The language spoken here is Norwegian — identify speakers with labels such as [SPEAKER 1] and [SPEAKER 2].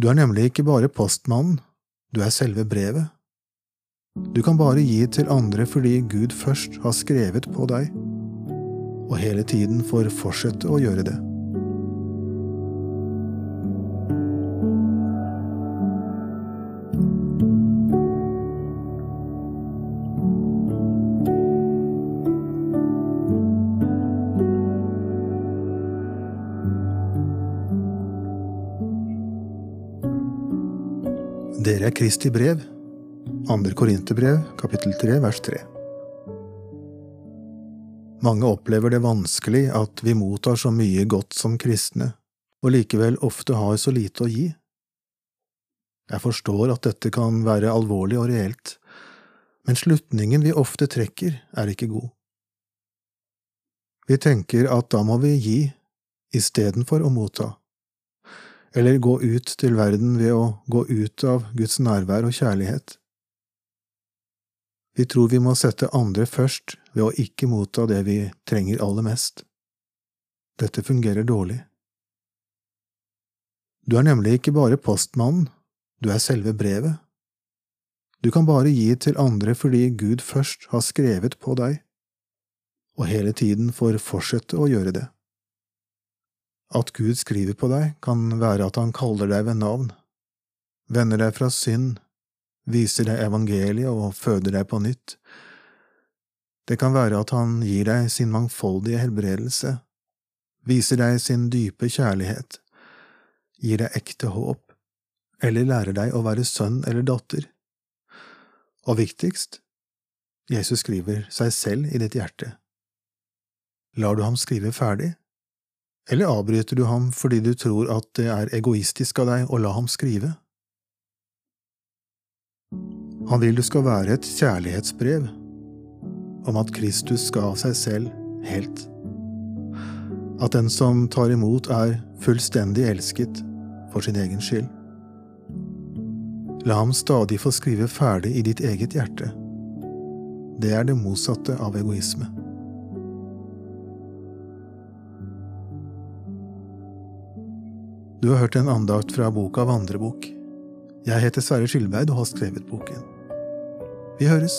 [SPEAKER 1] Du er nemlig ikke bare postmannen, du er selve brevet. Du kan bare gi til andre fordi Gud først har skrevet på deg, og hele tiden får fortsette å gjøre det. Dere er Kristi brev, 2. Korinterbrev, kapittel 3, vers 3. Mange opplever det vanskelig at vi mottar så mye godt som kristne, og likevel ofte har så lite å gi. Jeg forstår at dette kan være alvorlig og reelt, men slutningen vi ofte trekker, er ikke god. Vi tenker at da må vi gi istedenfor å motta eller gå ut til verden ved å gå ut av Guds nærvær og kjærlighet. Vi tror vi må sette andre først ved å ikke motta det vi trenger aller mest. Dette fungerer dårlig. Du er nemlig ikke bare postmannen, du er selve brevet. Du kan bare gi til andre fordi Gud først har skrevet på deg, og hele tiden får fortsette å gjøre det. At Gud skriver på deg, kan være at han kaller deg ved navn, vender deg fra synd, viser deg evangeliet og føder deg på nytt. Det kan være at han gir deg sin mangfoldige helbredelse, viser deg sin dype kjærlighet, gir deg ekte håp, eller lærer deg å være sønn eller datter. Og viktigst, Jesus skriver seg selv i ditt hjerte. Lar du ham skrive ferdig? Eller avbryter du ham fordi du tror at det er egoistisk av deg å la ham skrive? Han vil du skal være et kjærlighetsbrev om at Kristus ga seg selv helt. At den som tar imot, er fullstendig elsket for sin egen skyld. La ham stadig få skrive ferdig i ditt eget hjerte. Det er det motsatte av egoisme. Du har hørt en andakt fra boka Vandrebok. Jeg heter Sverre Skilberg og har skrevet boken. Vi høres!